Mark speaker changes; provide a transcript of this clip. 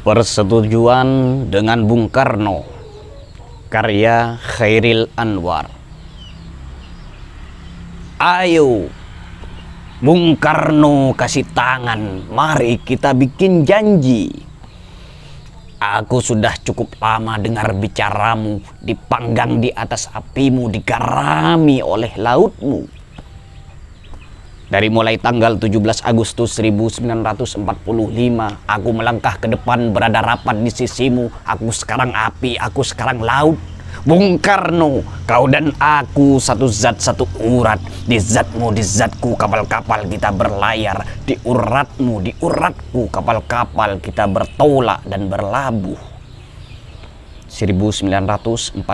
Speaker 1: Persetujuan dengan Bung Karno. Karya Khairil Anwar. Ayo Bung Karno kasih tangan. Mari kita bikin janji. Aku sudah cukup lama dengar bicaramu Dipanggang di atas apimu Digarami oleh lautmu dari mulai tanggal 17 Agustus 1945, aku melangkah ke depan berada rapat di sisimu. Aku sekarang api, aku sekarang laut. Bung Karno, kau dan aku satu zat satu urat. Di zatmu, di zatku kapal-kapal kita berlayar. Di uratmu, di uratku kapal-kapal kita bertolak dan berlabuh. 1948